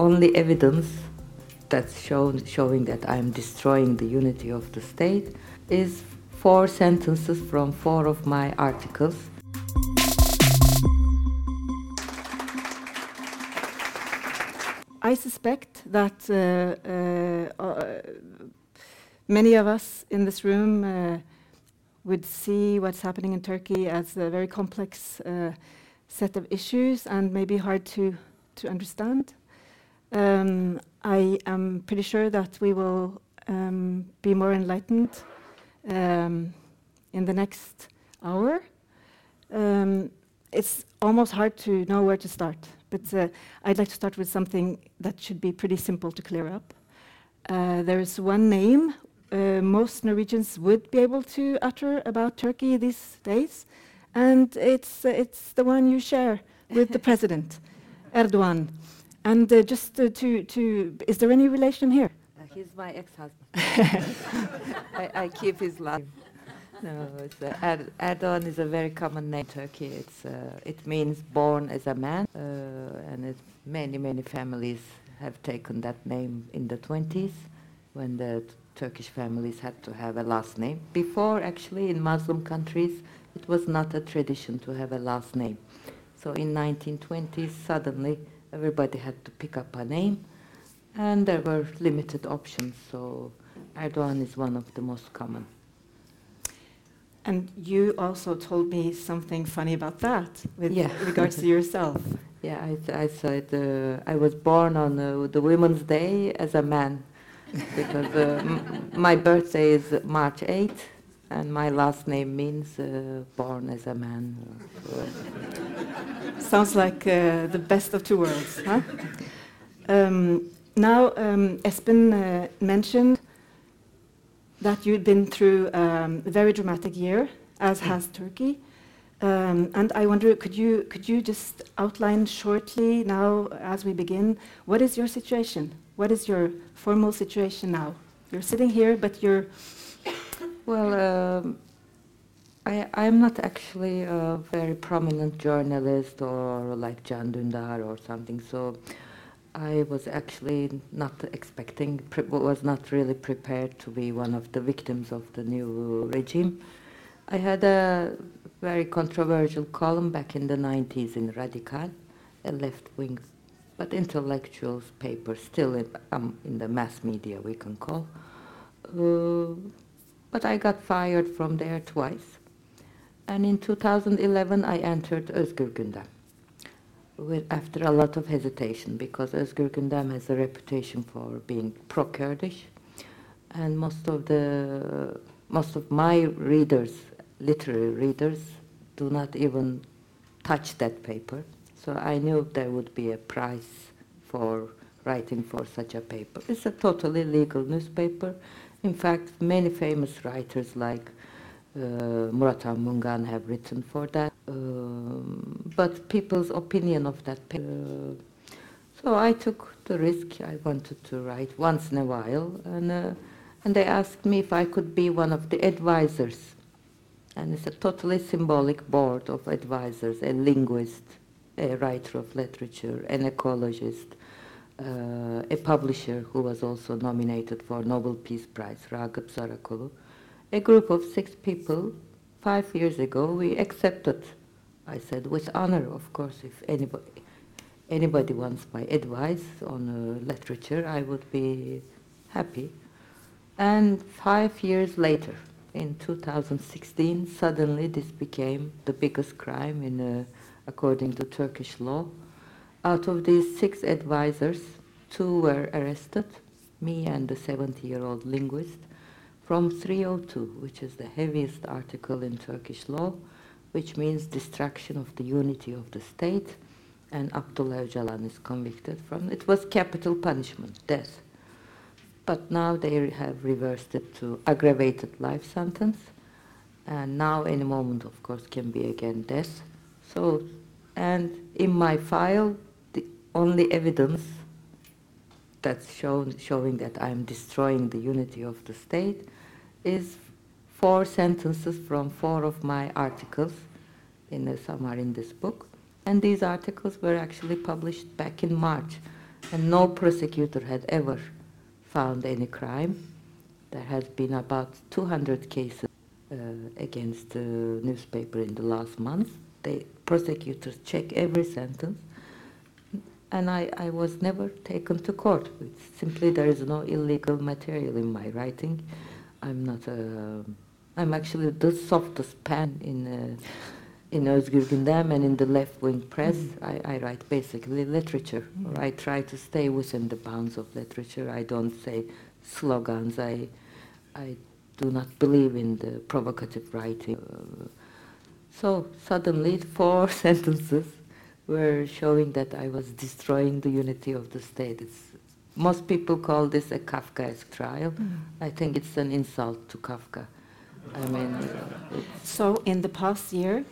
only evidence that's shown, showing that I'm destroying the unity of the state is four sentences from four of my articles. I suspect that uh, uh, uh, many of us in this room uh, would see what's happening in Turkey as a very complex uh, set of issues and maybe hard to, to understand. Um, I am pretty sure that we will um, be more enlightened um, in the next hour. Um, it's almost hard to know where to start, but uh, I'd like to start with something that should be pretty simple to clear up. Uh, there is one name uh, most Norwegians would be able to utter about Turkey these days, and it's, uh, it's the one you share with the president, Erdogan. And uh, just uh, to, to, is there any relation here? Uh, he's my ex-husband. I, I, keep his last No, it's, uh, Erd Erdogan is a very common name in Turkey. It's, uh, it means born as a man, uh, and many, many families have taken that name in the 20s when the Turkish families had to have a last name. Before, actually, in Muslim countries, it was not a tradition to have a last name. So in 1920s, suddenly everybody had to pick up a name, and there were limited options. So Erdogan is one of the most common. And you also told me something funny about that with yeah. regards to yourself. Yeah, I, I said uh, I was born on uh, the Women's Day as a man because uh, my birthday is March 8th and my last name means uh, born as a man. Sounds like uh, the best of two worlds, huh? Um, now, um, Espen uh, mentioned that you'd been through um, a very dramatic year, as has Turkey. Um, and I wonder, could you, could you just outline shortly now, as we begin, what is your situation? What is your formal situation now? You're sitting here, but you're. Well, um, I, I'm not actually a very prominent journalist or like Can Dündar or something, so I was actually not expecting, was not really prepared to be one of the victims of the new regime. I had a very controversial column back in the 90s in Radikal, a left-wing but intellectual paper, still in, um, in the mass media we can call. Uh, but I got fired from there twice. And in 2011 I entered Özgür Gündem with, after a lot of hesitation because Özgür Gündem has a reputation for being pro-Kurdish and most of the most of my readers, literary readers, do not even touch that paper. So I knew there would be a price for writing for such a paper. It's a totally legal newspaper. In fact, many famous writers like uh, Murathan Mungan have written for that. Um, but people's opinion of that. Uh, so I took the risk. I wanted to write once in a while, and uh, and they asked me if I could be one of the advisors. And it's a totally symbolic board of advisors, a linguist, a writer of literature, an ecologist, uh, a publisher who was also nominated for Nobel Peace Prize, Ragıp Zarakolu. A group of six people, five years ago, we accepted I said, with honor, of course, if anybody, anybody wants my advice on uh, literature, I would be happy. And five years later, in 2016, suddenly this became the biggest crime in, uh, according to Turkish law. Out of these six advisors, two were arrested, me and the 70-year-old linguist, from 302, which is the heaviest article in Turkish law, which means destruction of the unity of the state, and Abdullah Öcalan is convicted from it was capital punishment, death. But now they have reversed it to aggravated life sentence, and now any moment, of course, can be again death. So, and in my file, only evidence that's shown, showing that I'm destroying the unity of the state is four sentences from four of my articles, in the, some are in this book. And these articles were actually published back in March. and no prosecutor had ever found any crime. There has been about 200 cases uh, against the newspaper in the last month. The prosecutors check every sentence, and I, I was never taken to court. It's simply there is no illegal material in my writing. I'm not a, I'm actually the softest pen in uh, in Özgür Gündem and in the left-wing press. I, I write basically literature, or I try to stay within the bounds of literature. I don't say slogans. I I do not believe in the provocative writing. Uh, so suddenly, four sentences were showing that I was destroying the unity of the state. It's, most people call this a Kafkaesque trial. I think it's an insult to Kafka. I mean, So, in the past year,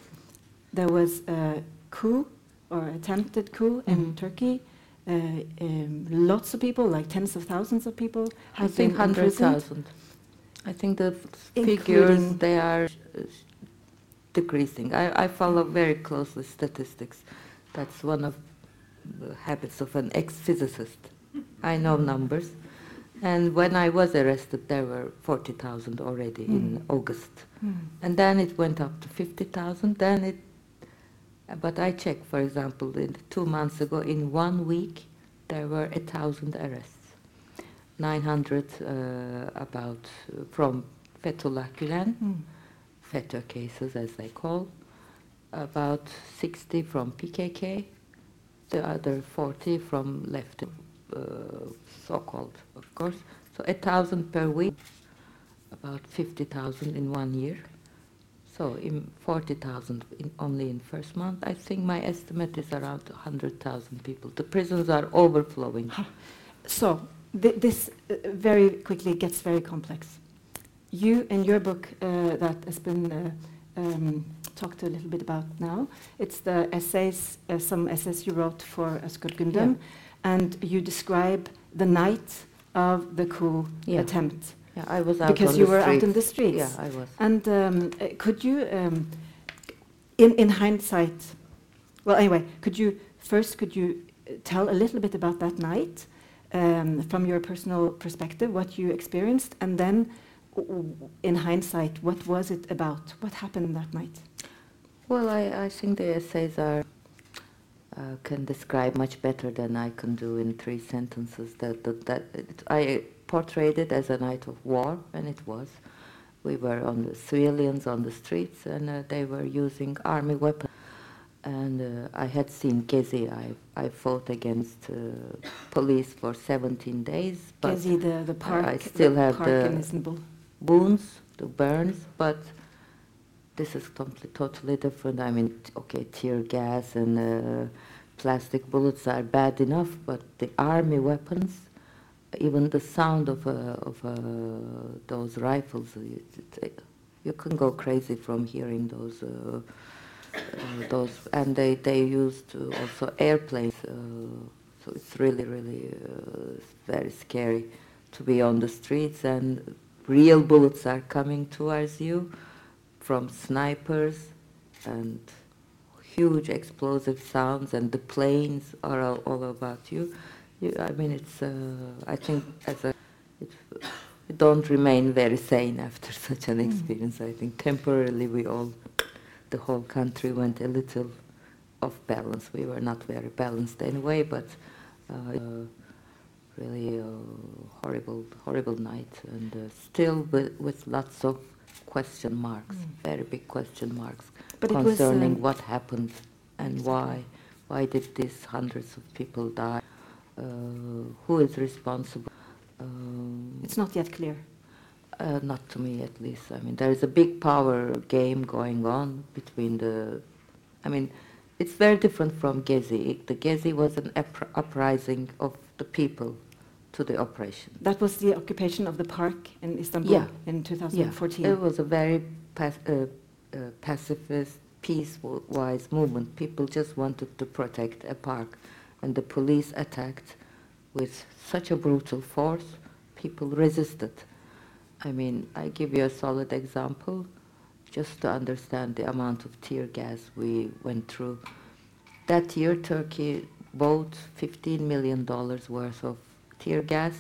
there was a coup or attempted coup in Mhm. Turkey. Uh, um, lots of people, like tens of thousands of people, I have think been hundred I think the Including- figures they are uh, decreasing. I, I follow very closely statistics. That's one of the habits of an ex-physicist. I know numbers, and when I was arrested, there were forty thousand already in Mm. August, Mm. and then it went up to fifty thousand. Then it, but I checked, for example, in two months ago, in one week, there were a thousand arrests. 900 uh, about uh, from Fethullah Gülen, Mm. FETÖ cases as they call, about 60 from PKK, the other 40 from left, uh, so-called, of course. So a thousand per week, about 50,000 in one year. So in 40,000 in, only in first month. I think my estimate is around 100,000 people. The prisons are overflowing. So, th- this uh, very quickly gets very complex. You, in your book uh, that has been uh, um, talked a little bit about now, it's the essays, uh, some essays you wrote for Özgür Gündem, and you describe the night of the coup Yeah. attempt Yeah, I was out because you were out in the streets. Yeah, I was. And um, uh, could you, um, in, in hindsight, well, anyway, could you first could you uh, tell a little bit about that night um, from your personal perspective, what you experienced, and then, in hindsight, what was it about? What happened that night? Well, I, I think the essays are uh, can describe much better than I can do in three sentences. That that, that it, I portrayed it as a night of war, and it was. We were on the civilians on the streets, and uh, they were using army weapons. And uh, I had seen Gezi. I I fought against uh, police for 17 days, but Gezi, the, the park, I still the have the- wounds, the burns, but this is totally, totally different. I mean, okay, tear gas and uh, plastic bullets are bad enough, but the army weapons, even the sound of, uh, of uh, those rifles, you, you can go crazy from hearing those. Uh, uh, those and they they used also airplanes, uh, so it's really really very scary to be on the streets and real bullets are coming towards you from snipers and huge explosive sounds and the planes are all, all about you. you I mean, it's, uh, I think as a, it, you don't remain very sane after such an Mm. experience. I think temporarily we all, the whole country went a little off balance. We were not very balanced anyway, but uh, really horrible, horrible night, and uh, still with, with lots of question marks, very big question marks But it was, concerning um, what happened and why. Why did these hundreds of people die? Uh, who is responsible? Um, It's not yet clear. uh, not to me, at least. I mean, there is a big power game going on between the. I mean, it's very different from Gezi. The Gezi was an up- uprising of the people to the operation. That was the occupation of the park in Istanbul Yeah. in 2014. It was a very pac- uh, uh, pacifist, peace-wise movement. People just wanted to protect a park, and the police attacked with such a brutal force. People resisted. I mean, I give you a solid example, just to understand the amount of tear gas we went through. That year, Turkey bought $15 million worth of tear gas.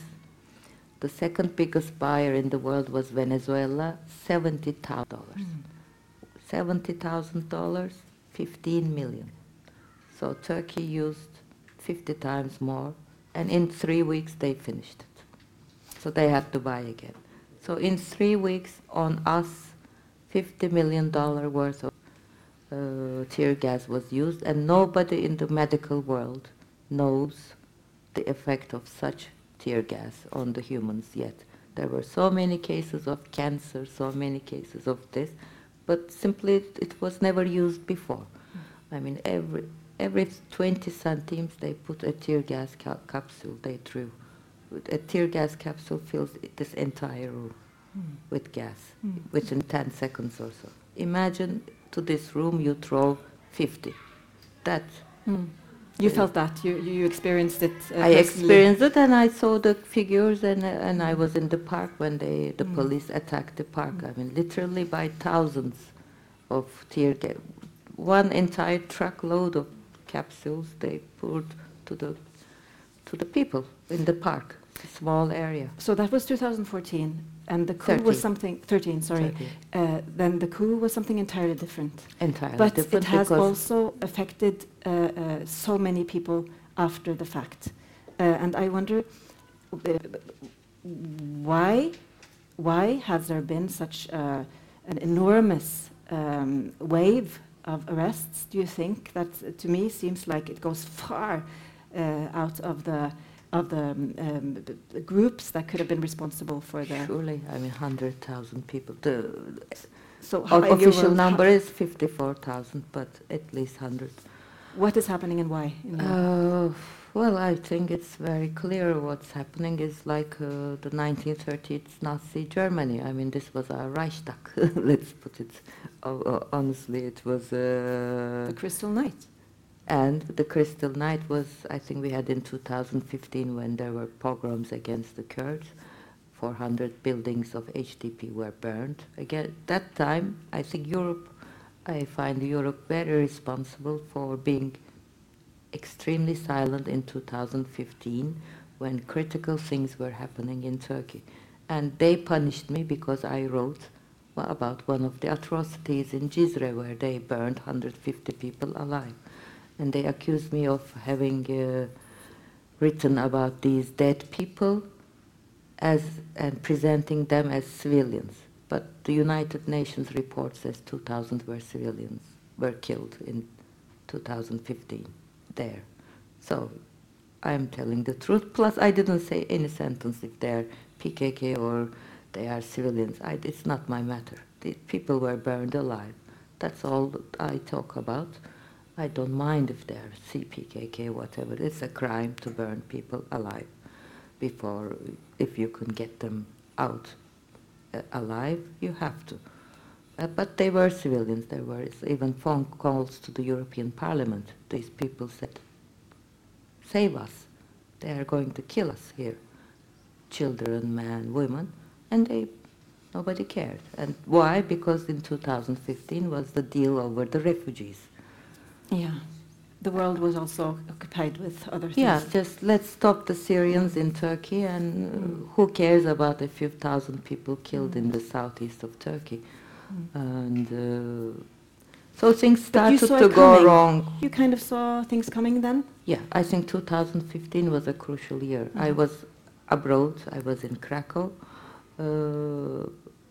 The second biggest buyer in the world was Venezuela, $70,000. $70,000, 15 million. So Turkey used 50 times more, and in three weeks they finished it. So they had to buy again. So in three weeks on us, $50 million worth of uh, tear gas was used, and nobody in the medical world knows the effect of such tear gas on the humans yet. There were so many cases of cancer, so many cases of this, but simply it, it was never used before. I mean, every every 20 centimes they put a tear gas ca- capsule they threw. A tear gas capsule fills this entire room with gas within 10 seconds or so. Imagine to this room you throw 50. That Mm. You felt that. You you experienced it. Uh, I experienced it and I saw the figures and uh, and I was in the park when they the Mm. police attacked the park. I mean, literally by thousands of tear gas. One entire truckload of capsules they poured to the to the people in the park, a small area. So that was 2014, and the coup was something 13. Sorry. 13. Uh, then the coup was something entirely different. Entirely But different it has also affected uh, uh, so many people after the fact. Uh, and I wonder uh, why, why has there been such uh, an enormous um, wave of arrests? Do you think that, to me, seems like it goes far uh, out of the of the um, groups that could have been responsible for the surely, I mean, hundred thousand people. The so o- how- in your official number is fifty-four thousand, but at least hundred. What is happening and why? in Uh, well, I think it's very clear what's happening is like uh, the 1930s Nazi Germany. I mean, this was our Reichstag. Let's put it oh, oh, honestly. It was, uh, the Crystal Night. And the Crystal Night was, I think, we had in 2015 when there were pogroms against the Kurds. 400 buildings of HDP were burned. Again, that time, I think Europe, I find Europe very responsible for being extremely silent in 2015 when critical things were happening in Turkey. And they punished me because I wrote about one of the atrocities in Cizre where they burned 150 people alive. And they accused me of having uh, written about these dead people as and presenting them as civilians. But the United Nations report says 2,000 were civilians were killed in 2015 there. So I'm telling the truth. Plus, I didn't say any sentence if they're PKK or they are civilians. I, it's not my matter. The people were burned alive. That's all I talk about. I don't mind if they're CPKK, whatever. It's a crime to burn people alive before, if you can get them out uh, alive, you have to. Uh, but they were civilians. There were even phone calls to the European Parliament. These people said, save us. They are going to kill us here. Children, men, women. And they, nobody cared. And why? Because in 2015 was the deal over the refugees. Yeah. The world was also occupied with other things. Yeah, just let's stop the Syrians in Turkey, and uh, who cares about a few thousand people killed in the southeast of Turkey? And uh, so things started to go wrong. You kind of saw things coming then? Yeah, I think 2015 was a crucial year. I Mhm. was abroad. I was in Krakow, uh,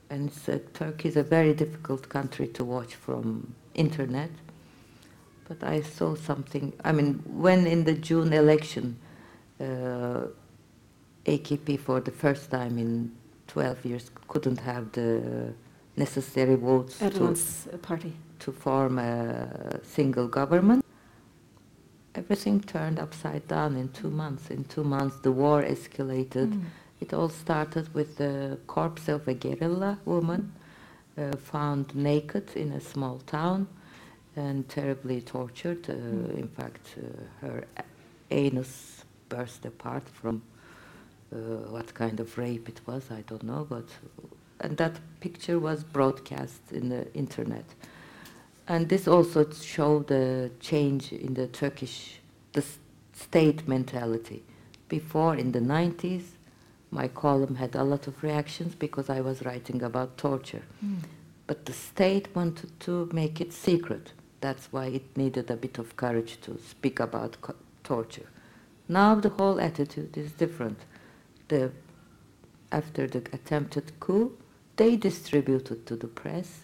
and a, Turkey is a very difficult country to watch from internet. But I saw something. I mean, when in the June election, uh, AKP for the first time in 12 years couldn't have the necessary votes to, party. to form a single government. Everything turned upside down in two months. In two months, the war escalated. Mm. It all started with the corpse of a guerrilla woman uh, found naked in a small town and terribly tortured. Uh, Mm. In fact, uh, her anus burst apart from uh, what kind of rape it was, I don't know, but and that picture was broadcast in the internet. And this also showed the change in the Turkish, the state mentality. Before, in the 90s, my column had a lot of reactions because I was writing about torture. Mm. But the state wanted to make it secret. That's why it needed a bit of courage to speak about co- torture. Now the whole attitude is different. The, after the attempted coup, they distributed to the press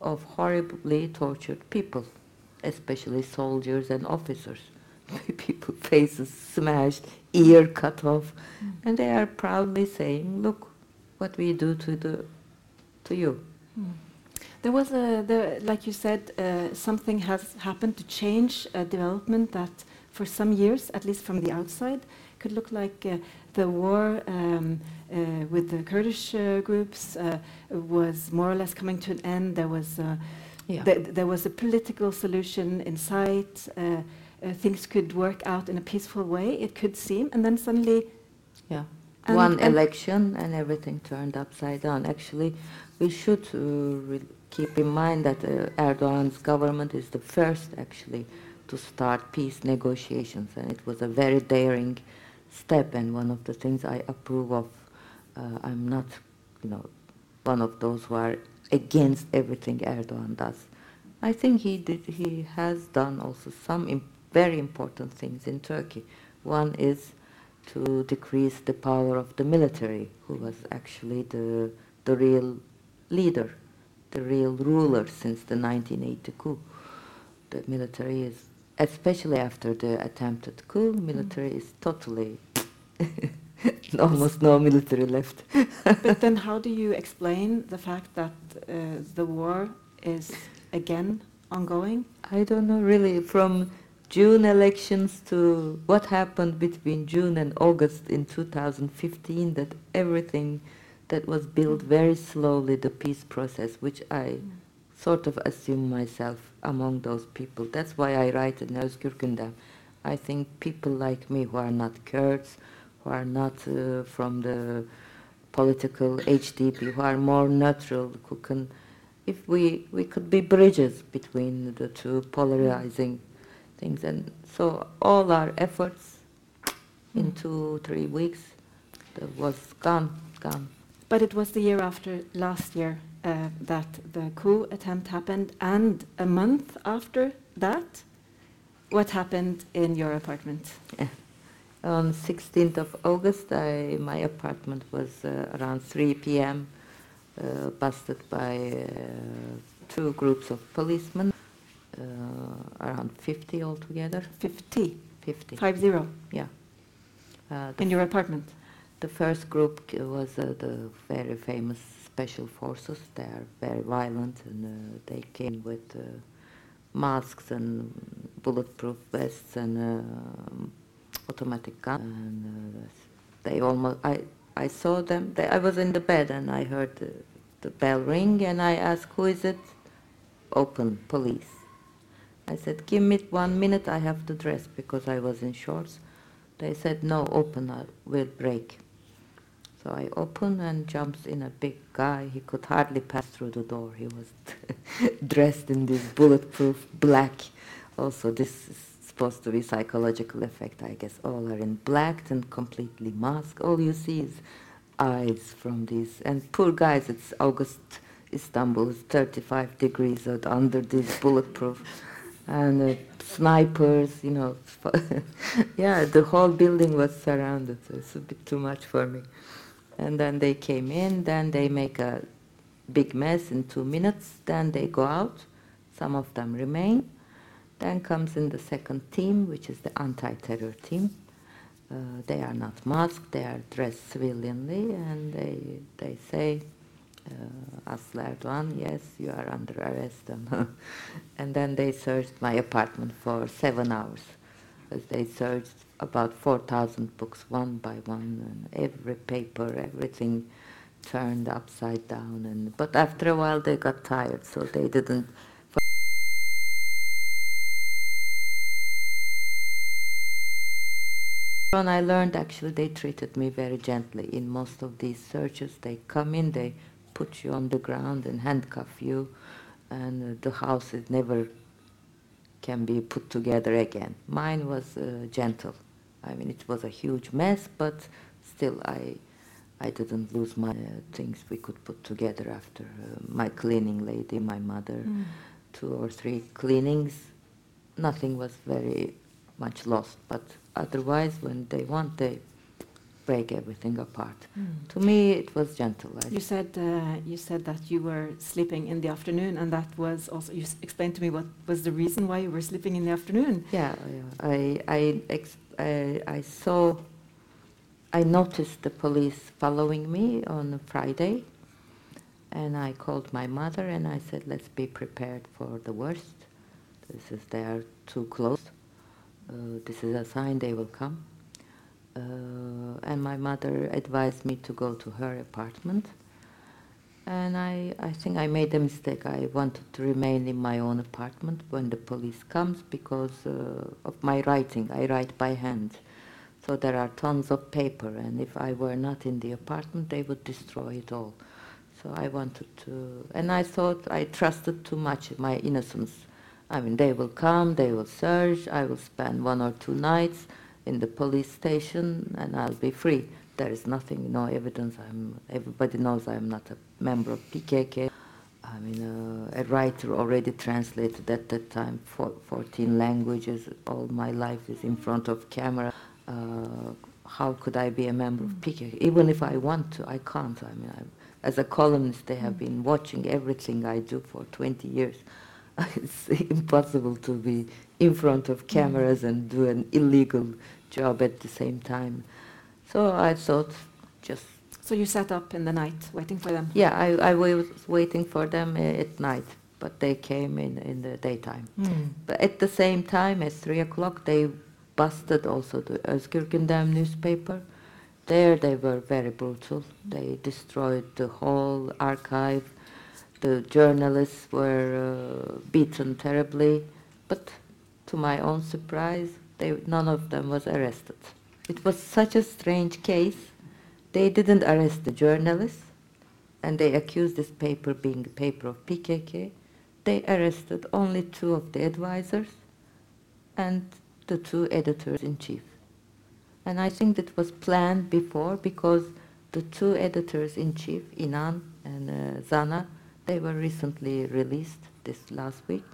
of horribly tortured people, especially soldiers and officers. people faces smashed, ear cut off, Mm. and they are proudly saying, "Look, what we do to the to you." Mm. There was a, the, like you said, uh, something has happened to change a development that, for some years, at least from the outside, could look like uh, the war um, uh, with the Kurdish uh, groups uh, was more or less coming to an end. There was, uh, Yeah. th- there was a political solution in sight. Uh, uh, things could work out in a peaceful way. It could seem, and then suddenly, Yeah. And- One and- election and everything turned upside down. Actually, we should uh, keep in mind that uh, Erdogan's government is the first, actually, to start peace negotiations, and it was a very daring step. And one of the things I approve of. Uh, I'm not, you know, one of those who are against everything Erdogan does. I think he did. He has done also some im- very important things in Turkey. One is to decrease the power of the military, who was actually the, the real leader, the real ruler since the 1980 coup. The military is, especially after the attempted coup, military is totally, almost no military left. but then how do you explain the fact that uh, the war is again ongoing? I don't know really from June elections to what happened between June and August in 2015 that everything that was built very slowly the peace process which I sort of assume myself among those people. That's why I write in Özgür Gündem I think people like me who are not Kurds who are not uh, from the political HDP who are more neutral who can if we we could be bridges between the two polarizing things. And so all our efforts in two three weeks was gone gone But it was the year after last year uh, that the coup attempt happened, and a month after that, what happened in your apartment? on 16th of August I, my apartment was uh, around 3 p.m. Uh, busted by uh, two groups of policemen uh, around 50 altogether 50, 50 five zero, yeah uh, in your apartment. The first group was uh, the very famous special forces. They are very violent and uh, they came with uh, masks and bulletproof vests and um automatic guns. And uh, they almost, I, I saw them, they, I was in the bed and I heard the, the bell ring and I asked, who is it? Open, police. I said, give me one minute, I have to dress because I was in shorts. They said, no, open, will break. So I open and jumps in a big guy. He could hardly pass through the door. He was dressed in this bulletproof black. Also, this is supposed to be psychological effect, I guess. All are in black and completely masked. All you see is eyes from these. And poor guys, it's August, Istanbul is 35 degrees out under this bulletproof. And uh, snipers, you know. yeah, the whole building was surrounded. So it's a bit too much for me. And then they came in, then they make a big mess in two minutes, then they go out, some of them remain. Then comes in the second team, which is the anti-terror team. Uh, they are not masked, they are dressed civilianly, and they, they say, uh, Aslı Erdoğan, yes, you are under arrest. And, then they searched my apartment for seven hours. As they searched about 4,000 books one by one, and every paper, everything turned upside down. And but after a while, they got tired, so they didn't. And I learned actually they treated me very gently. In most of these searches, they come in, they put you on the ground and handcuff you, and uh, the house is never can be put together again. Mine was uh, gentle. I mean, it was a huge mess, but still, I, I didn't lose my uh, things we could put together after uh, my cleaning lady, my mother, Mm. two or three cleanings. Nothing was very much lost, but otherwise, when they want, they break everything apart. Mm. To me, it was gentle. I You said uh, you said that you were sleeping in the afternoon, and that was also you s- explained to me what was the reason why you were sleeping in the afternoon. Yeah, yeah. I, I, ex- I, I saw, I noticed the police following me on Friday, and I called my mother and I said, let's be prepared for the worst. This is, they are too close. Uh, this is a sign they will come. Uh, and my mother advised me to go to her apartment. And I, I think I made a mistake. I wanted to remain in my own apartment when the police comes because uh, of my writing. I write by hand. So there are tons of paper, and if I were not in the apartment, they would destroy it all. So I wanted to, and I thought I trusted too much my innocence. I mean, they will come, they will search, I will spend one or two nights in the police station, and I'll be free. There is nothing, no evidence. I'm, everybody knows I'm not a member of PKK. I mean, uh, a writer already translated at that time for 14 languages. All my life is in front of camera. Uh, how could I be a member of PKK? Even if I want to, I can't. I mean, I, as a columnist, they have been watching everything I do for 20 years. it's impossible to be in front of cameras and do an illegal job at the same time. So I thought, just So you sat up in the night waiting for them. yeah, I, I was waiting for them uh, at night, but they came in in the daytime. But at the same time, at three o'clock, they busted also the Özgür Gündem newspaper. There they were very brutal. They destroyed the whole archive. The journalists were uh, beaten terribly, but to my own surprise, they, none of them was arrested. It was such a strange case. They didn't arrest the journalists, and they accused this paper being a paper of PKK. They arrested only two of the advisors and the two editors in chief. And I think that was planned before because the two editors in chief, Inan and uh, Zana, they were recently released this last week.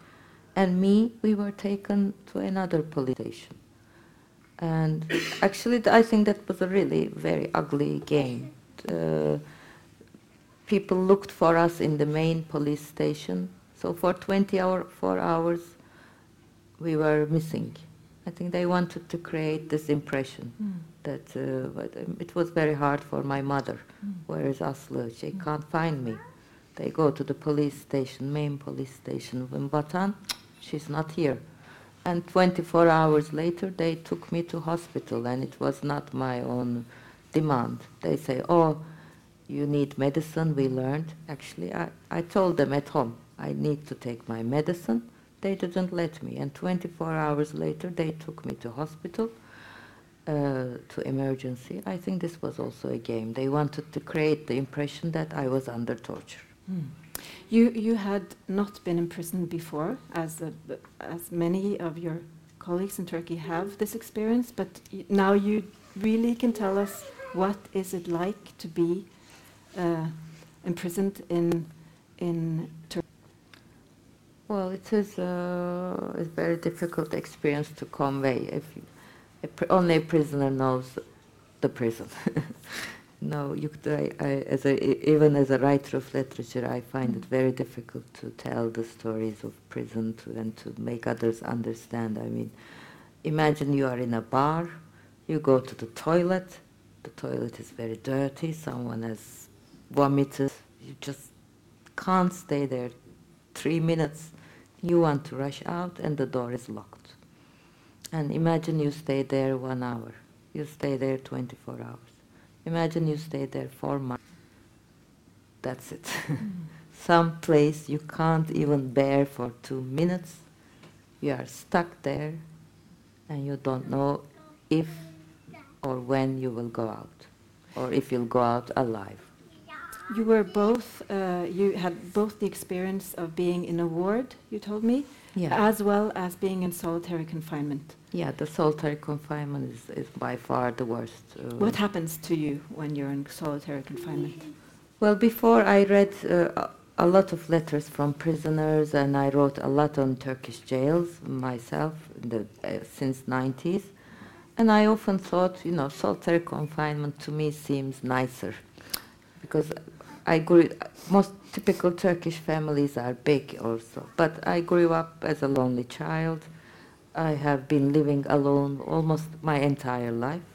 And me, we were taken to another police station. And actually, I think that was a really very ugly game. Uh, people looked for us in the main police station. So for 24 hours, we were missing. I think they wanted to create this impression that uh, um, it was very hard for my mother. Where is Aslı? She can't find me. They go to the police station, main police station in Vatan. She's not here. And 24 hours later, they took me to hospital, and it was not my own demand. They say, "Oh, you need medicine." We learned. Actually, I, I told them at home I need to take my medicine. They didn't let me, and 24 hours later, they took me to hospital, uh, to emergency. I think this was also a game. They wanted to create the impression that I was under torture. You you had not been imprisoned before, as a, as many of your colleagues in Turkey have this experience. But now you really can tell us what is it like to be uh, imprisoned in in Turkey. Well, it is uh, a very difficult experience to convey. If you, a only a prisoner knows the prison. no, you, could- I, I, as a, even as a writer of literature, I find it very difficult to tell the stories of prison to, and to make others understand. I mean, imagine you are in a bar, you go to the toilet, the toilet is very dirty, someone has vomited, you just can't stay there three minutes. You want to rush out, and the door is locked. And imagine you stay there one hour. You stay there 24 hours. Imagine you stay there four months. That's it. Some place you can't even bear for two minutes. You are stuck there, and you don't know if or when you will go out, or if you'll go out alive. You were both. Uh, you had both the experience of being in a ward. You told me, Yeah. as well as being in solitary confinement. Yeah, the solitary confinement is, is by far the worst. uh, What happens to you when you're in solitary confinement? Well, before I read uh, a- lot of letters from prisoners, and I wrote a lot on Turkish jails myself in the, uh, since 90s. And I often thought, you know, solitary confinement to me seems nicer, because I grew. Most typical Turkish families are big also, but I grew up as a lonely child. I have been living alone almost my entire life.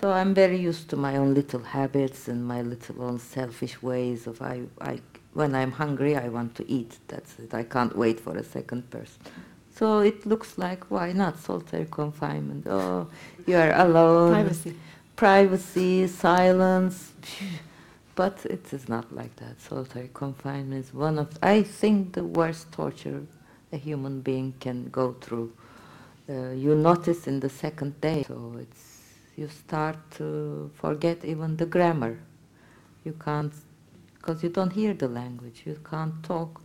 So I'm very used to my own little habits and my little own selfish ways of I, I when I'm hungry I want to eat. That's it. I can't wait for a second person. So it looks like why not solitary confinement? Oh, you are alone. Privacy. Privacy, silence. But it is not like that. Solitary confinement is one of I think the worst torture a human being can go through. Uh, you notice in the second day, so it's you start to forget even the grammar. You can't, because you don't hear the language. You can't talk,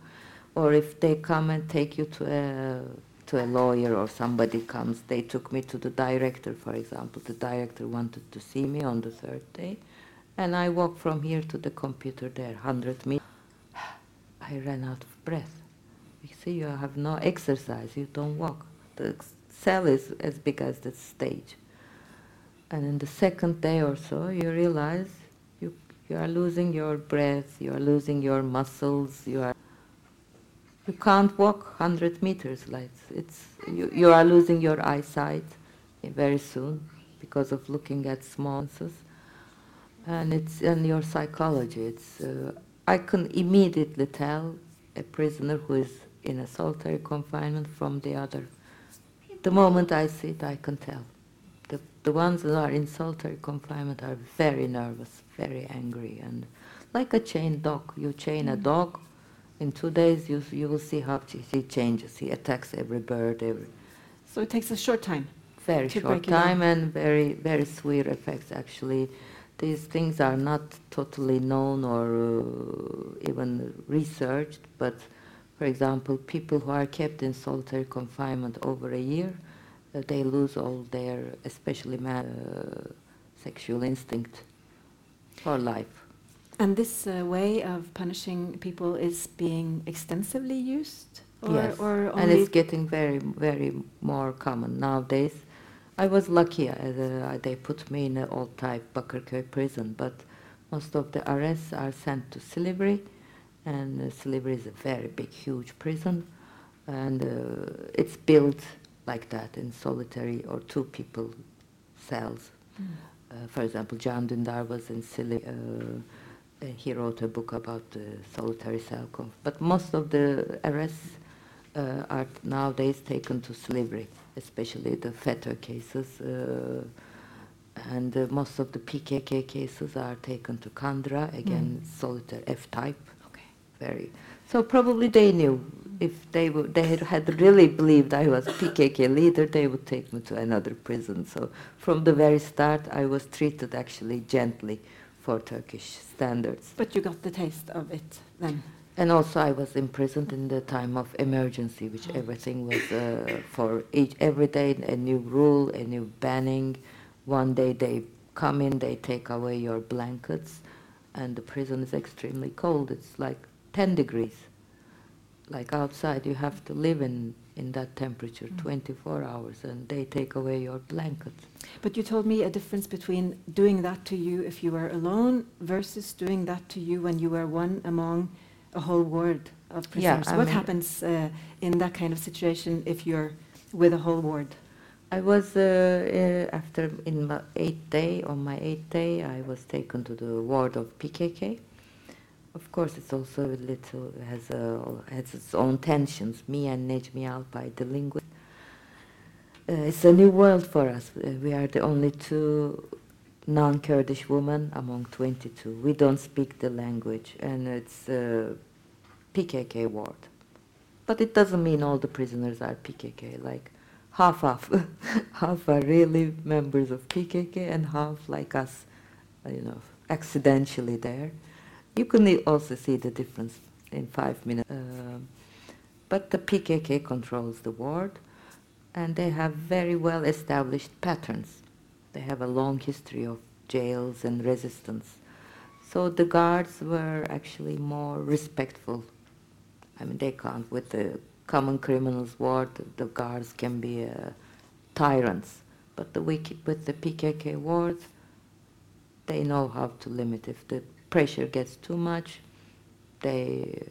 or if they come and take you to a to a lawyer or somebody comes, they took me to the director, for example. The director wanted to see me on the third day, and I walked from here to the computer there, hundred meters. I ran out of breath. You see, you have no exercise. You don't walk. The cell is as big as the stage. And in the second day or so, you realize you, you are losing your breath, you are losing your muscles, you are you can't walk 100 meters like it's you, you are losing your eyesight very soon because of looking at small and it's in your psychology it's uh, i can immediately tell a prisoner who is in a solitary confinement from the other. The moment i see it i can tell. The, the ones that are in solitary confinement are very nervous very angry and like a chained dog. You chain a dog in two days you, you will see how he changes. He attacks every bird every So it takes a short time. very short time and very very sweet effects actually. These things are not totally known or uh, even researched but for example people who are kept in solitary confinement over a year uh, they lose all their especially man, uh, sexual instinct for life And this uh, way of punishing people is being extensively used? Or, yes, or and it's getting very, very more common nowadays. I was lucky; uh, they put me in an old-type Bakırköy prison, but most of the arrests are sent to Silivri, and uh, Silivri is a very big, huge prison, and uh, it's built like that in solitary or two people cells. Mm. Uh, for example, Can Dündar was in Silivri. Uh, he wrote a book about the solitary cell conf. But most of the arrests uh, are nowadays taken to Silivri, especially the FETÖ cases. Uh, and uh, most of the PKK cases are taken to Kandıra, again, solitary F-type. Okay. Very. So probably they knew if they would, they had, had really believed I was PKK leader, they would take me to another prison. So from the very start, I was treated actually gently for Turkish standards. But you got the taste of it then. And also, I was imprisoned in the time of emergency, which everything was uh, for each every day a new rule, a new banning. One day they come in, they take away your blankets, and the prison is extremely cold. It's like 10 degrees. Like outside, you have to live in, in that temperature 24 hours, and they take away your blankets. But you told me a difference between doing that to you if you were alone versus doing that to you when you were one among a whole ward of Yeah, prisoners. I what mean- happens uh, in that kind of situation if you're with a whole ward? I was uh, uh, after in my eighth day on my eighth day I was taken to the ward of PKK. Of course, it's also a little has a, has its own tensions. Me and Necmiye Alpay, the linguist. Uh, it's a new world for us. Uh, we are the only two non-Kurdish women among 22. We don't speak the language, and it's a PKK ward. But it doesn't mean all the prisoners are PKK. Like half half, half are really members of PKK, and half like us, you know, accidentally there. You can also see the difference in five minutes. Um but the PKK controls the ward, and they have very well established patterns. They have a long history of jails and resistance. So the guards were actually more respectful. I mean, they can't, with the common criminals ward, the guards can be uh, tyrants. But the with the PKK wards, they know how to limit. If the pressure gets too much, they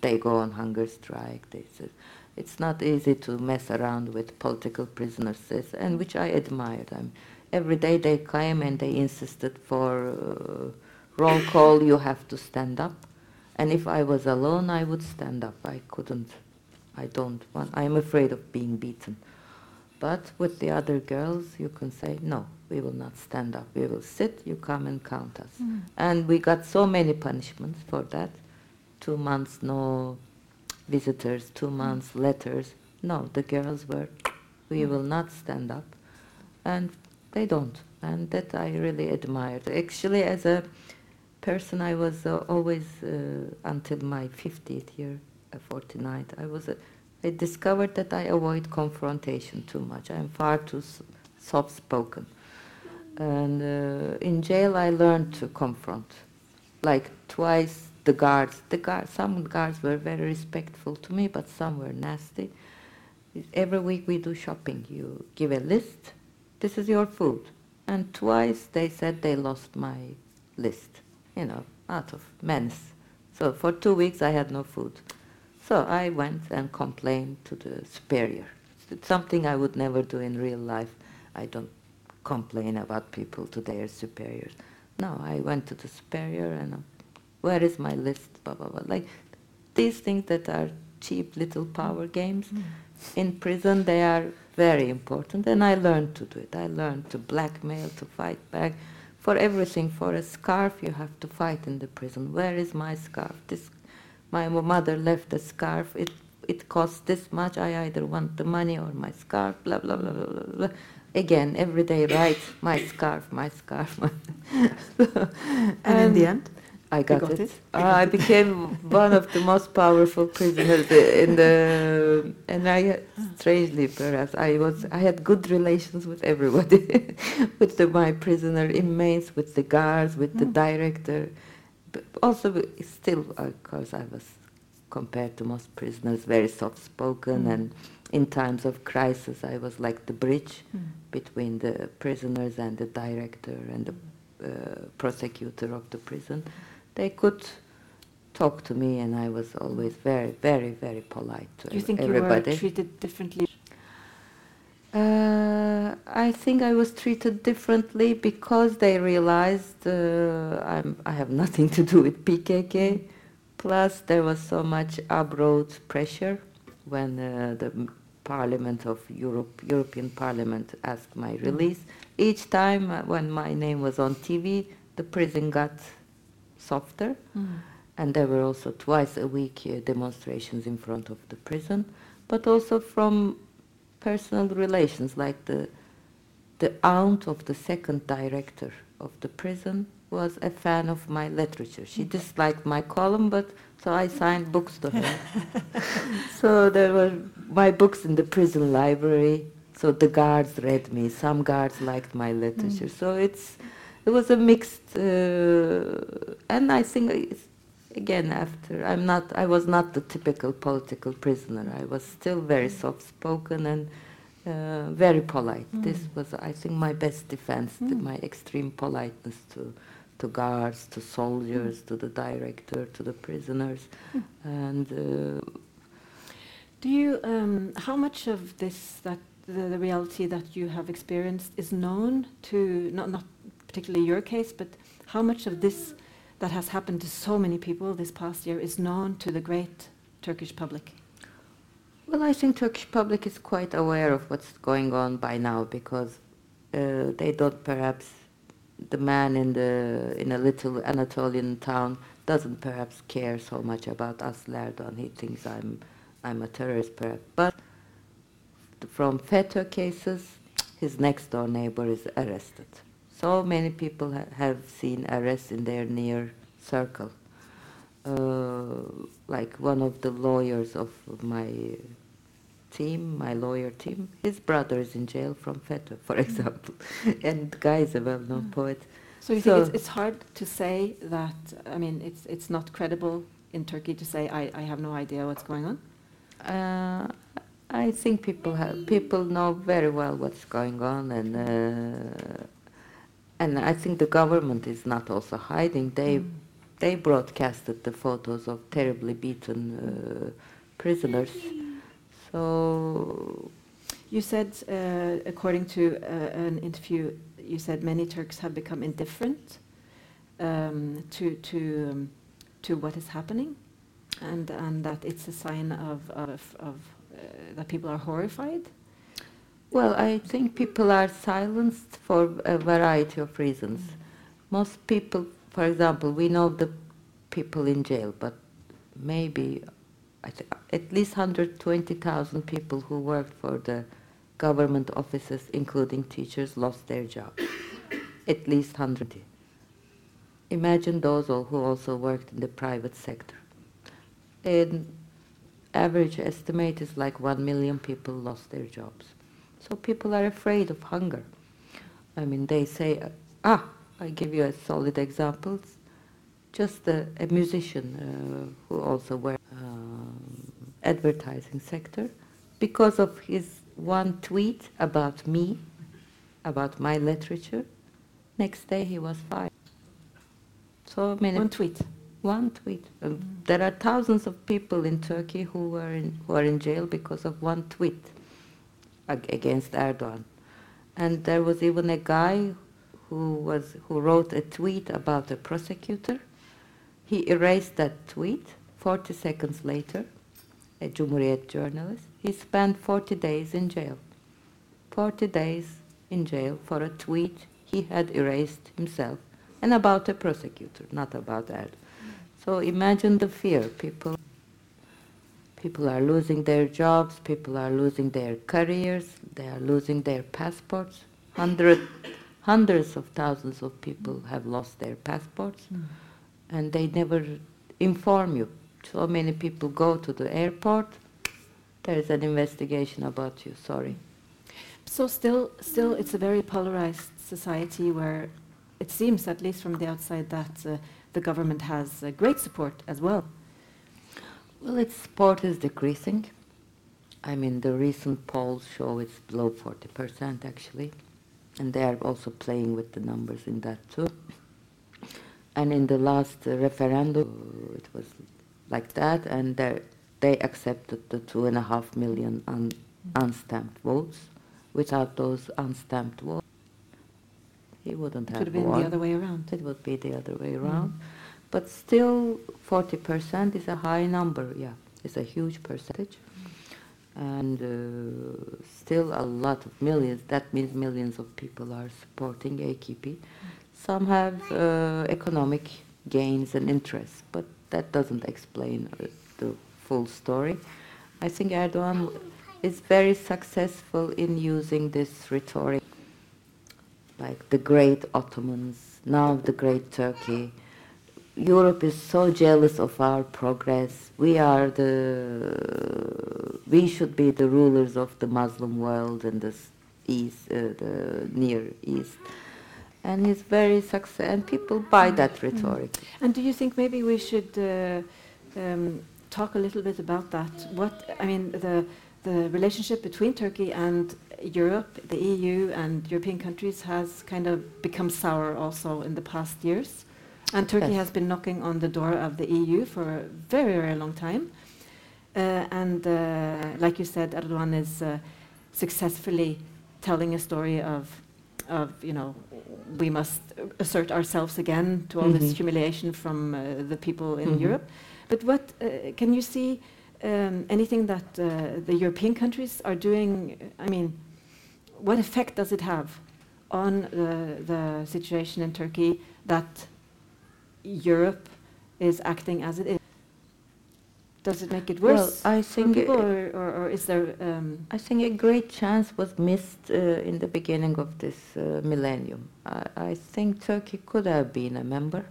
they go on hunger strike. They say, it's not easy to mess around with political prisoners, and which I admired. I'm, every day they came and they insisted for uh, roll call, you have to stand up. And if I was alone, I would stand up. I couldn't. I don't want. I'm afraid of being beaten. But with the other girls, you can say, no, we will not stand up. We will sit, you come and count us. Mm. And we got so many punishments for that. Two months, no visitors, two months, mm. letters. No, the girls were, we mm. will not stand up. And they don't. And that I really admired. Actually, as a person, I was uh, always, uh, until my 50th year, uh, 49th, I was a I discovered that I avoid confrontation too much. I'm far too soft spoken. And uh, in jail, I learned to confront. Like twice, the guards, the guards, some guards were very respectful to me, but some were nasty. Every week we do shopping. You give a list. This is your food. And twice they said they lost my list, you know, out of menace. So for two weeks I had no food. So I went and complained to the superior. It's something I would never do in real life. I don't complain about people to their superiors. No, I went to the superior and uh, where is my list? Blah blah blah. Like these things that are cheap little power games. Mm. In prison, they are very important, and I learned to do it. I learned to blackmail, to fight back. For everything, for a scarf, you have to fight in the prison. Where is my scarf? This my mother left a scarf. It it costs this much. I either want the money or my scarf. Blah blah blah blah blah. blah. Again, every day, right? my scarf, my scarf. and in the end, I got, got it. it. Uh, I became one of the most powerful prisoners in the, and I strangely perhaps I was I had good relations with everybody, with the, my prisoner inmates, with the guards, with mm. the director but also still, of course, I was compared to most prisoners very soft-spoken, mm. and in times of crisis, I was like the bridge mm. between the prisoners and the director and the uh, prosecutor of the prison. They could talk to me, and I was always very, very, very polite to Do you think everybody. you were treated differently? Uh, I think I was treated differently because they realized uh, I'm, I have nothing to do with PKK. Plus, there was so much abroad pressure when uh, the Parliament of Europe, European Parliament, asked my release. Each time uh, when my name was on TV, the prison got softer, mm. and there were also twice a week uh, demonstrations in front of the prison, but also from personal relations, like the, the aunt of the second director of the prison was a fan of my literature. She disliked my column, but so I signed books to her. so there were my books in the prison library. So the guards read me. Some guards liked my literature. Mm. So it's it was a mixed, uh, and I think it's again after i'm not i was not the typical political prisoner i was still very mm. soft spoken and uh, very polite mm. this was i think my best defense mm. my extreme politeness to to guards to soldiers mm. to the director to the prisoners mm. and uh, do you um, how much of this that the, the reality that you have experienced is known to not not particularly your case but how much of this that has happened to so many people this past year is known to the great Turkish public? Well, I think Turkish public is quite aware of what's going on by now because uh, they don't perhaps the man in the in a little Anatolian town doesn't perhaps care so much about us Erdoğan. He thinks I'm I'm a terrorist, perhaps. But from FETÖ cases, his next door neighbor is arrested. So many people ha have seen arrests in their near circle. uh, like one of the lawyers of my team, my lawyer team, his brother is in jail from FETÖ, for Mm. example, and the guy is a well-known Mm. poet. So you So- think it's, it's hard to say that, I mean, it's, it's not credible in Turkey to say, I, I have no idea what's going on? Uh, I think people have people know very well what's going on, and uh, and I think the government is not also hiding. They Mm. they broadcasted the photos of terribly beaten uh, prisoners. So You said, uh, according to uh, an interview, you said many Turks have become indifferent um, to, to, um, to what is happening, and, and that it's a sign of, of, of uh, that people are horrified. Well, I think people are silenced for a variety of reasons. Most people, for example, we know the people in jail, but maybe at least 120,000 people who worked for the government offices, including teachers, lost their jobs. at least 100. Imagine those who also worked in the private sector. An average estimate is like 1 million people lost their jobs. So people are afraid of hunger. I mean, they say, uh, ah, I give you a solid example. Just a, a musician uh, who also worked um, advertising sector, because of his one tweet about me, about my literature, next day he was fired. So many One tweet. one tweet. Um, There are thousands of people in Turkey who are in, who are in jail because of one tweet against Erdogan. And there was even a guy who was who wrote a tweet about a prosecutor. He erased that tweet 40 seconds later, a Cumhuriyet journalist. He spent 40 days in jail. 40 days in jail for a tweet he had erased himself and about a prosecutor, not about Erdogan. So imagine the fear. People, people are losing their jobs, people are losing their careers, they are losing their passports. Hundred, hundreds of thousands of people have lost their passports, and they never inform you. So many people go to the airport. There is an investigation about you. Sorry. So still, still, it's a very polarized society where it seems, at least from the outside, that uh, the government has uh, great support as well. Well, its support is decreasing. I mean, the recent polls show it's below 40% actually, and they are also playing with the numbers in that too. And in the last uh, referendum, it was like that, and they they accepted the two and a half million un, unstamped votes. Without those unstamped votes, he wouldn't have. It could have been won. the other way around. It would be the other way around. But still, 40% is a high number, yeah. It's a huge percentage. And uh, still a lot of millions, that means millions of people are supporting AKP. Some have uh, economic gains and interests, but that doesn't explain uh, the full story. I think Erdogan is very successful in using this rhetoric like the great Ottomans, now the great Turkey. Europe is so jealous of our progress. We are the, we should be the rulers of the Muslim world and the East, uh, the Near East. And he's very successful, and people buy that rhetoric. And do you think maybe we should uh, um, talk a little bit about that? What I mean, the the relationship between Turkey and Europe, the EU, and European countries has kind of become sour also in the past years. And Turkey has been knocking on the door of the EU for a very, very long time. Uh, and uh, like you said, Erdogan is uh, successfully telling a story of, of you know, we must assert ourselves again to all this Mhm. humiliation from uh, the people in Mhm. Europe. But what uh, can you see um, anything that uh, the European countries are doing? I mean, what effect does it have on the, the situation in Turkey that Europe is acting as it is? Does it make it worse Well, I for think people, or, or, or is there? Um, I think a great chance was missed uh, in the beginning of this uh, millennium. I, I think Turkey could have been a member,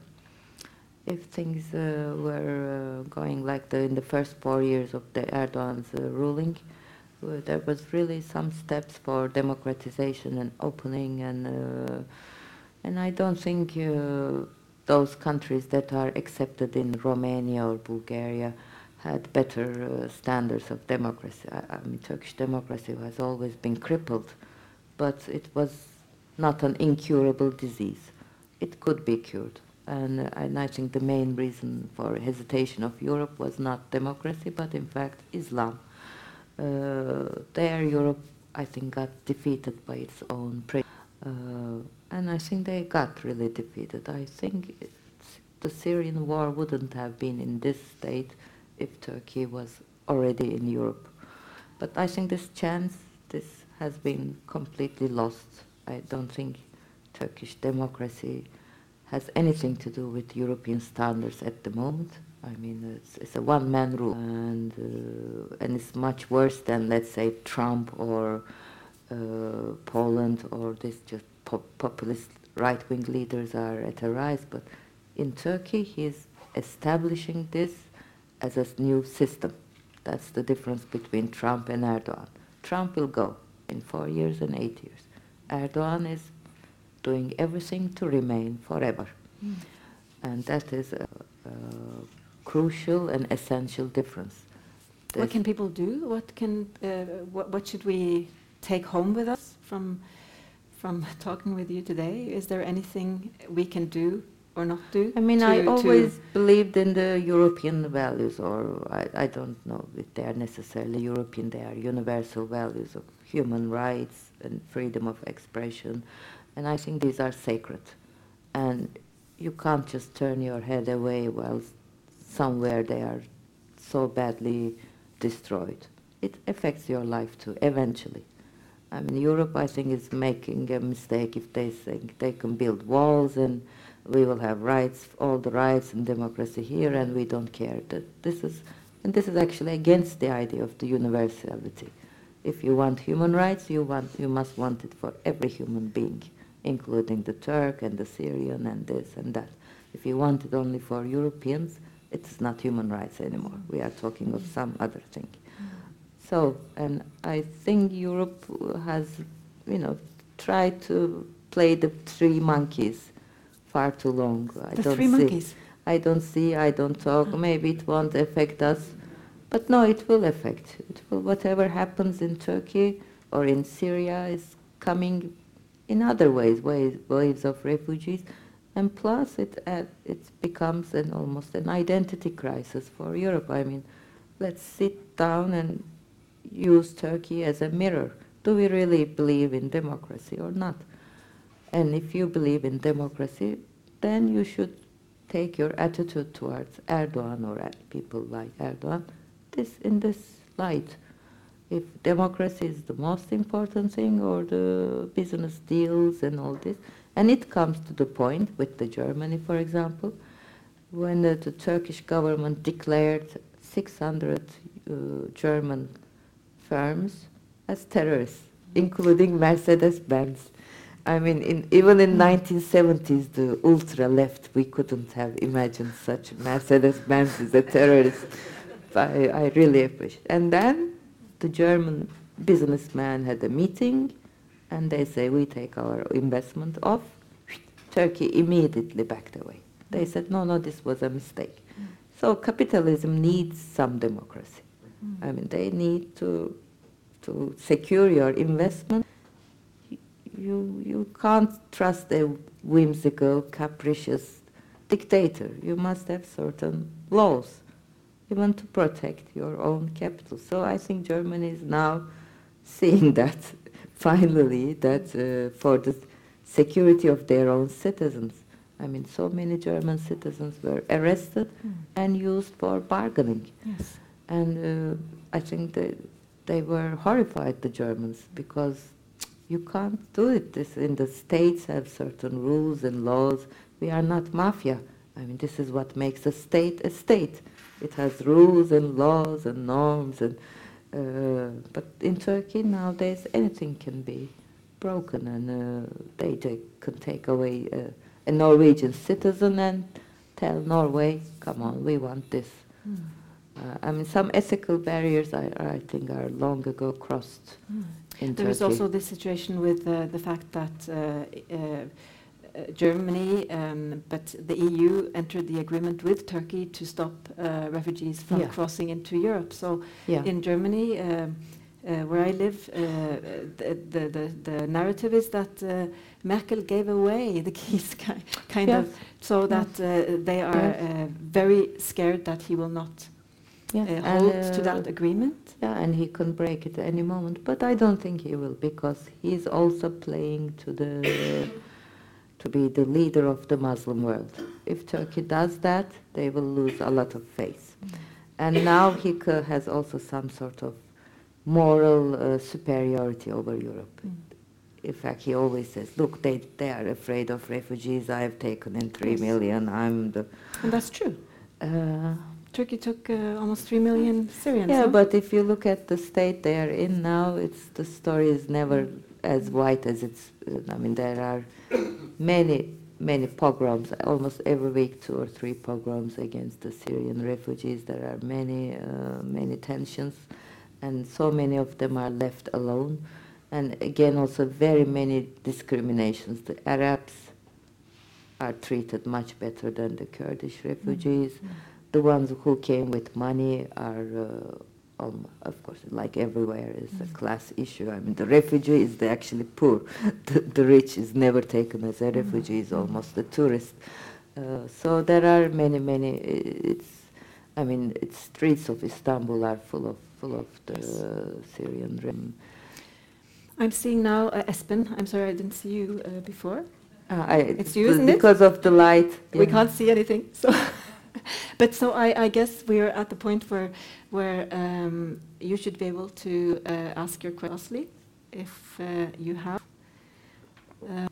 if things uh, were uh, going like the, in the first four years of the Erdogan's uh, ruling, uh, there was really some steps for democratization and opening, and uh, and I don't think uh, those countries that are accepted in Romania or Bulgaria had better standards of democracy. I, I mean, Turkish democracy has always been crippled, but it was not an incurable disease. It could be cured. And, and I think the main reason for hesitation of Europe was not democracy, but in fact Islam. Uh, there, Europe, I think, got defeated by its own. Pre- uh, and I think they got really defeated. I think the Syrian war wouldn't have been in this state if Turkey was already in Europe. But I think this chance, this has been completely lost. I don't think Turkish democracy has anything to do with European standards at the moment. I mean, it's, it's a one-man rule, and uh, and it's much worse than let's say Trump or uh, Poland or this just pop populist right-wing leaders are at a rise. But in Turkey, he's establishing this as a new system. That's the difference between Trump and Erdogan. Trump will go in four years and eight years. Erdogan is doing everything to remain forever. Mm. And that is a, a, crucial and essential difference. There's what can people do? What, can, uh, what, what should we take home with us from, from talking with you today? Is there anything we can do or not do? I mean, I always believed in the European values, or I, I don't know if they are necessarily European, they are universal values of human rights and freedom of expression and I think these are sacred. And you can't just turn your head away while somewhere they are so badly destroyed. It affects your life too, eventually. I mean, Europe, I think, is making a mistake if they think they can build walls and we will have rights, all the rights and democracy here, and we don't care. That this is, and this is actually against the idea of the universality. If you want human rights, you want, you must want it for every human being including the Turk and the Syrian and this and that. If you want it only for Europeans, it's not human rights anymore. We are talking of some other thing. So, and I think Europe has, you know, tried to play the three monkeys far too long. I the don't three see, monkeys. I don't see. I don't talk. Maybe it won't affect us, but no, it will affect. It will. Whatever happens in Turkey or in Syria is coming in other ways, waves, waves of refugees, and plus it uh, it becomes an almost an identity crisis for Europe. I mean, let's sit down and use Turkey as a mirror. Do we really believe in democracy or not? And if you believe in democracy, then you should take your attitude towards Erdogan or people like Erdogan this in this light if democracy is the most important thing or the business deals and all this. And it comes to the point with the Germany, for example, when the, the Turkish government declared 600 uh, German firms as terrorists, including Mercedes-Benz. I mean, in, even in 1970s, the ultra left, we couldn't have imagined such Mercedes-Benz as a terrorist. I, I really appreciate. And then the German businessman had a meeting and they say, we take our investment off. Turkey immediately backed away. They said, no, no, this was a mistake. Mm. So capitalism needs some democracy. Mm. I mean, they need to, to secure your investment. You, you can't trust a whimsical, capricious dictator. You must have certain laws you want to protect your own capital. So I think Germany is now seeing that finally that uh, for the security of their own citizens. I mean, so many German citizens were arrested mm. and used for bargaining. Yes. And uh, I think they, they were horrified, the Germans, because you can't do it. This, in the states have certain rules and laws. We are not mafia. I mean, this is what makes a state a state. It has rules and laws and norms, and uh, but in Turkey nowadays anything can be broken, and uh, they, they can take away uh, a Norwegian citizen and tell Norway, come on, we want this. Mm. Uh, I mean, some ethical barriers, I, I think, are long ago crossed. Mm. In there Turkey. is also the situation with uh, the fact that uh, uh Germany, um, but the EU entered the agreement with Turkey to stop uh, refugees from yeah. crossing into Europe. So yeah. in Germany, um, uh, where I live, uh, the, the, the, the, narrative is that uh, Merkel gave away the keys, kind yes. of, so that uh, they are yes. Uh, very scared that he will not yeah. hold and, to that agreement. Yeah, and he can break it any moment. But I don't think he will, because he's also playing to the to be the leader of the Muslim world. If Turkey does that, they will lose a lot of faith. And now he has also some sort of moral uh, superiority over Europe. Mm. In fact, he always says, "Look, they they are afraid of refugees. I have taken in three yes. million. I'm the." And that's true. Uh, Turkey took uh, almost three million Syrians. Yeah, but if you look at the state they are in now, it's the story is never as white as it's. I mean, there are many many pogroms. Almost every week, two or three pogroms against the Syrian refugees. There are many uh, many tensions and so many of them are left alone. And again, also very many discriminations. The Arabs are treated much better than the Kurdish refugees. Mm-hmm. The ones who came with money are, uh, um, of course, like everywhere, is mm-hmm. a class issue. I mean, the refugee is the actually poor. the, the, rich is never taken as a refugee; is almost a tourist. Uh, so there are many, many. It's, I mean, its streets of Istanbul are full of full of the yes. Syrian rim. I'm seeing now uh, Espen. I'm sorry I didn't see you uh, before. Uh, I, it's you, isn't because it? of the light. Yeah. We can't see anything. So, but so I, I, guess we're at the point where where um, you should be able to uh, ask your question if uh, you have. Uh,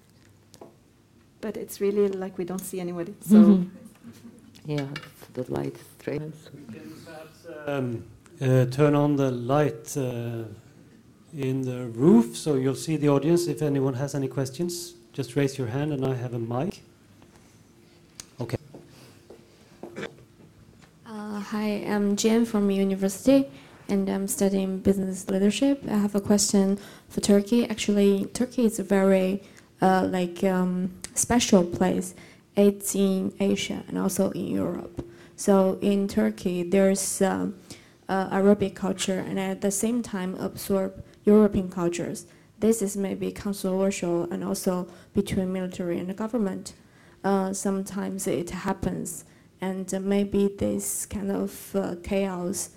but it's really like we don't see anybody. So. Mm -hmm. Yeah, the light straight. Um, uh, turn on the light uh, in the roof so you'll see the audience. If anyone has any questions, just raise your hand and I have a mic. Okay. Uh, hi, I'm Jen from university and I'm studying business leadership. I have a question for Turkey. Actually, Turkey is a very uh, like um, special place. It's in Asia and also in Europe. So in Turkey, there's um, uh, Arabic culture and at the same time absorb European cultures. This is maybe controversial and also between military and government. Uh, sometimes it happens, and maybe this kind of uh, chaos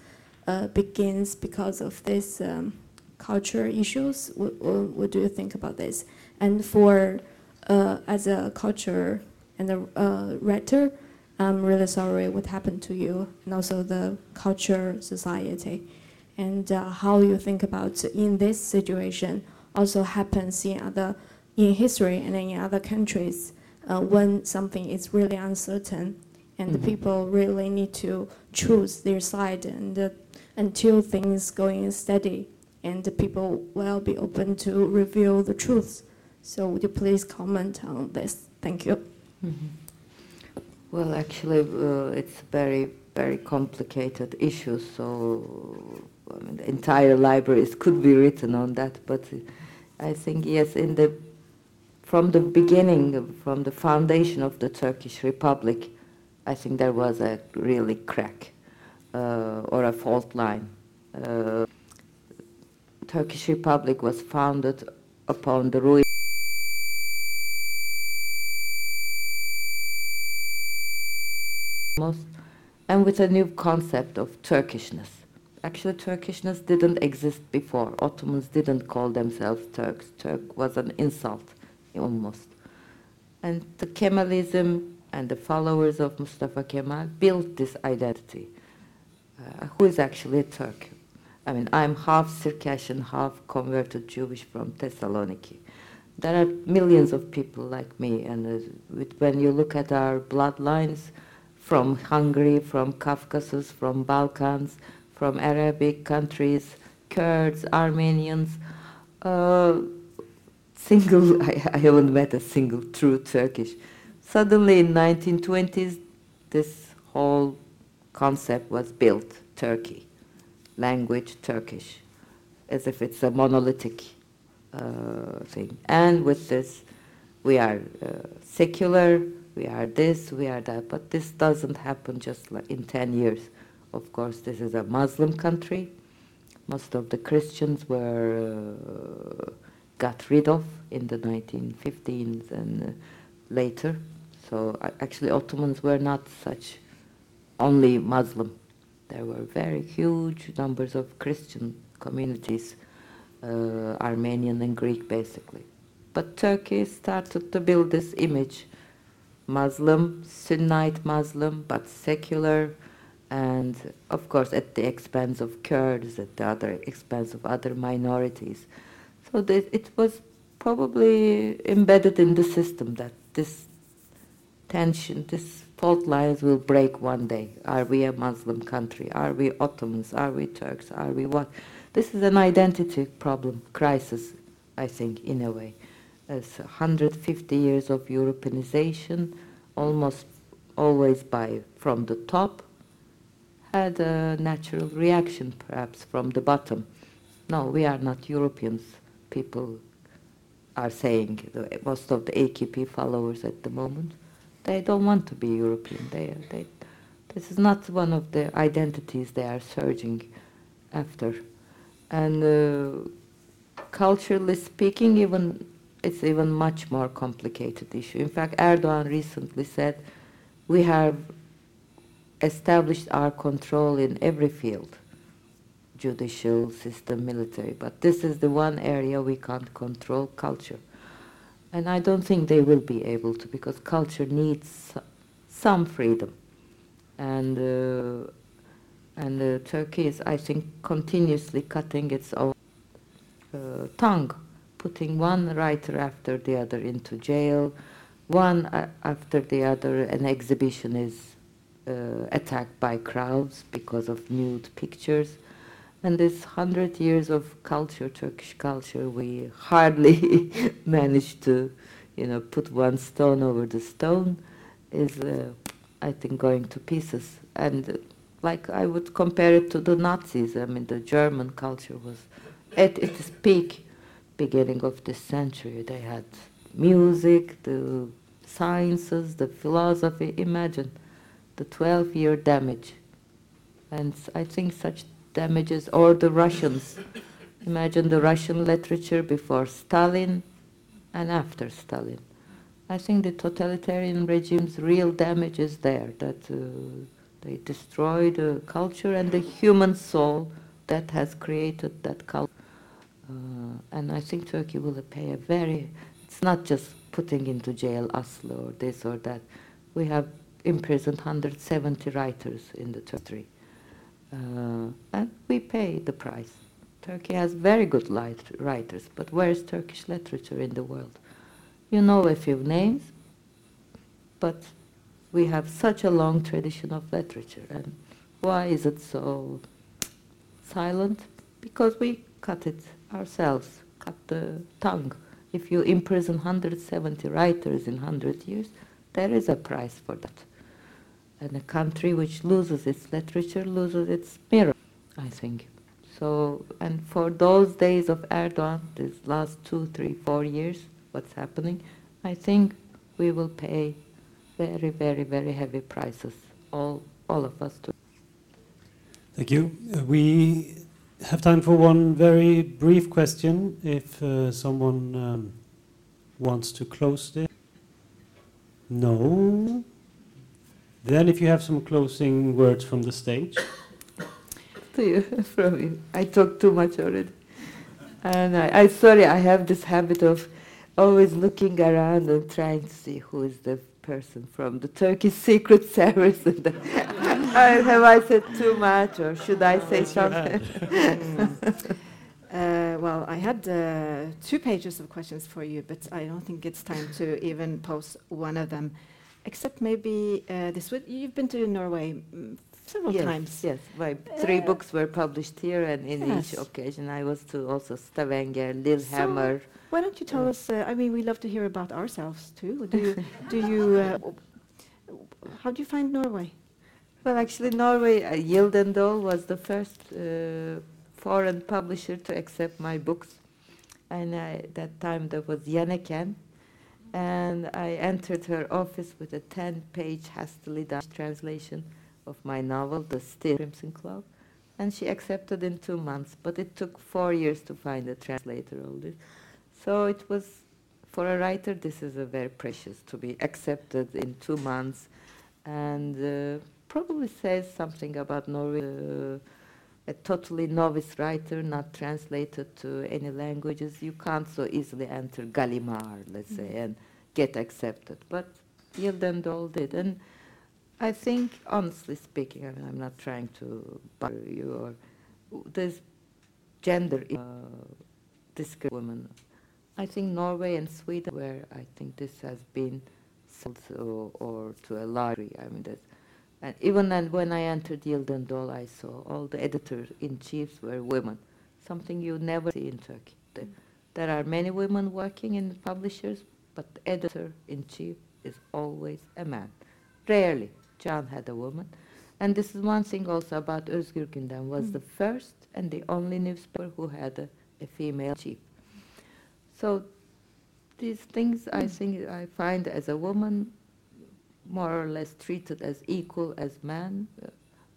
uh, begins because of this um, culture issues. What, what, do you think about this? And for uh, as a culture and a writer, I'm really sorry what happened to you, and also the culture, society, and uh, how you think about in this situation also happens in other in history and in other countries uh, when something is really uncertain and the people really need to choose their side and uh, until things going steady and the people will be open to reveal the truth. So would you please comment on this? Thank you. Mm -hmm. Well, actually, uh, it's very, very complicated issue. So, I mean, the entire libraries could be written on that. But I think yes, in the from the beginning, from the foundation of the Turkish Republic, I think there was a really crack uh, or a fault line. Uh, Turkish Republic was founded upon the ruin. and with a new concept of Turkishness. Actually, Turkishness didn't exist before. Ottomans didn't call themselves Turks. Turk was an insult, almost. And the Kemalism and the followers of Mustafa Kemal built this identity. Uh, who is actually a Turk? I mean, I'm half Circassian, half converted Jewish from Thessaloniki. There are millions of people like me, and uh, when you look at our bloodlines, from Hungary, from Caucasus, from Balkans, from Arabic countries, Kurds, Armenians. Uh, single, I, I, haven't met a single true Turkish. Suddenly in 1920s, this whole concept was built Turkey, language Turkish, as if it's a monolithic uh, thing. And with this, we are uh, secular, we are this, we are that, but this doesn't happen just like in 10 years. Of course, this is a Muslim country. Most of the Christians were uh, got rid of in the 1915s and later. So actually, Ottomans were not such only Muslim. There were very huge numbers of Christian communities, uh, Armenian and Greek basically. But Turkey started to build this image Muslim, Sunnite Muslim, but secular, and of course at the expense of Kurds, at the other expense of other minorities. So it was probably embedded in the system that this tension, this fault lines will break one day. Are we a Muslim country? Are we Ottomans? Are we Turks? Are we what? This is an identity problem, crisis, I think, in a way. As 150 years of Europeanization, almost always by from the top, had a natural reaction, perhaps from the bottom. No, we are not Europeans. People are saying most of the AKP followers at the moment they don't want to be European. They, they, this is not one of the identities they are surging after. And uh, culturally speaking, even it's even much more complicated issue. In fact, Erdogan recently said, we have established our control in every field, judicial system, military, but this is the one area we can't control, culture. And I don't think they will be able to because culture needs some freedom. And, uh, and uh, Turkey is, I think, continuously cutting its own uh, tongue, putting one writer after the other into jail, one after the other. An exhibition is uh, attacked by crowds because of nude pictures. And this hundred years of culture, Turkish culture, we hardly managed to, you know, put one stone over the stone, is, uh, I think, going to pieces. And uh, like I would compare it to the Nazis. I mean, the German culture was at its peak, beginning of this century. They had music, the sciences, the philosophy. Imagine the 12-year damage. And I think such damages, or the Russians. Imagine the Russian literature before Stalin and after Stalin. I think the totalitarian regime's real damage is there, that uh, they destroy the culture and the human soul that has created that culture. Uh, and I think Turkey will pay a very, it's not just putting into jail Aslı or this or that. We have imprisoned 170 writers in the Turkey. Uh, and we pay the price. Turkey has very good writers, but where is Turkish literature in the world? You know a few names, but we have such a long tradition of literature. And why is it so silent? Because we cut it ourselves, cut the tongue. If you imprison 170 writers in 100 years, there is a price for that. And a country which loses its literature loses its mirror, I think. So, and for those days of Erdogan, these last two, three, four years, what's happening, I think we will pay very, very, very heavy prices, all, all of us too. Thank you. Uh, we have time for one very brief question, if uh, someone um, wants to close this. No? Then, if you have some closing words from the stage. to you, from you. I talk too much already. And I, I sorry, I have this habit of always looking around and trying to see who is the person from the Turkish Secret Service. have I said too much, or should I say something? uh, well, I had uh, two pages of questions for you, but I don't think it's time to even pose one of them except maybe uh, this. You've been to Norway mm, several yes, times. Yes, my three uh, books were published here, and in yes. each occasion I was to also Stavanger, Lillehammer. So why don't you tell us? Uh, I mean, we love to hear about ourselves too. Do you? do you? Uh, how do you find Norway? Well, actually, Norway, uh, Gyldendal was the first uh, foreign publisher to accept my books. And at that time there was Janneken. And I entered her office with a 10 page, hastily done translation of my novel, The Still Crimson Club. And she accepted in two months, but it took four years to find a translator this. So it was, for a writer, this is a very precious to be accepted in two months. And uh, probably says something about Norway. Uh, a totally novice writer, not translated to any languages, you can't so easily enter Gallimard, let's say, and get accepted. But Gyldendal did. And I think, honestly speaking, I mean, I'm not trying to bother you, or there's gender uh, discrimination women. I think Norway and Sweden, where I think this has been sold or, or to a degree. I mean, there's and even then, when I entered Gyldendal, I saw all the editor-in-chiefs were women, something you never see in Turkey. The, there are many women working in publishers, but the editor-in-chief is always a man. Rarely. Can had a woman. And this is one thing also about Özgür Gündem, was mm. the first and the only newspaper who had a, a female chief. So these things I think I find as a woman more or less treated as equal as men. Uh,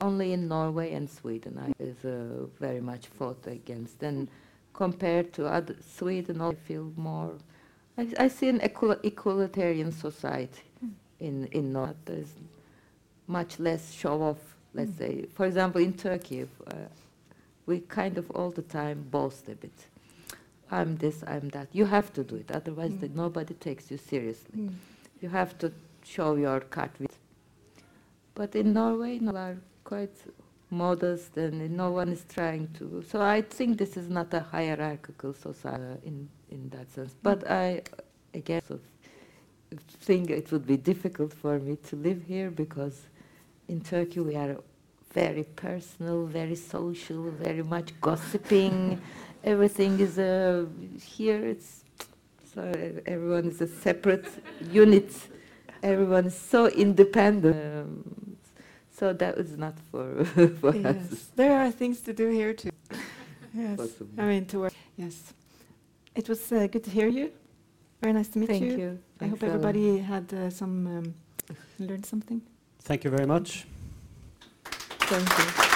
only in Norway and Sweden I is uh, very much fought against. And compared to other Sweden, I feel more. I, I see an equal, equalitarian society mm. in in Norway. There's much less show off. Let's mm. say, for example, in Turkey, uh, we kind of all the time boast a bit. I'm this, I'm that. You have to do it, otherwise mm. nobody takes you seriously. Mm. You have to show your with. But in Norway, no, are quite modest and no one is trying to. So I think this is not a hierarchical society uh, in, in that sense. But I, again, so think it would be difficult for me to live here because in Turkey we are very personal, very social, very much gossiping. Everything is a, here it's, so everyone is a separate unit everyone is so independent. Um, so that was not for, for yes. us. There are things to do here too. yes, Possibly. I mean to work. Yes, it was uh, good to hear you. Very nice to meet Thank you. you. I hope everybody had uh, some um, learned something. Thank you very much. Thank you.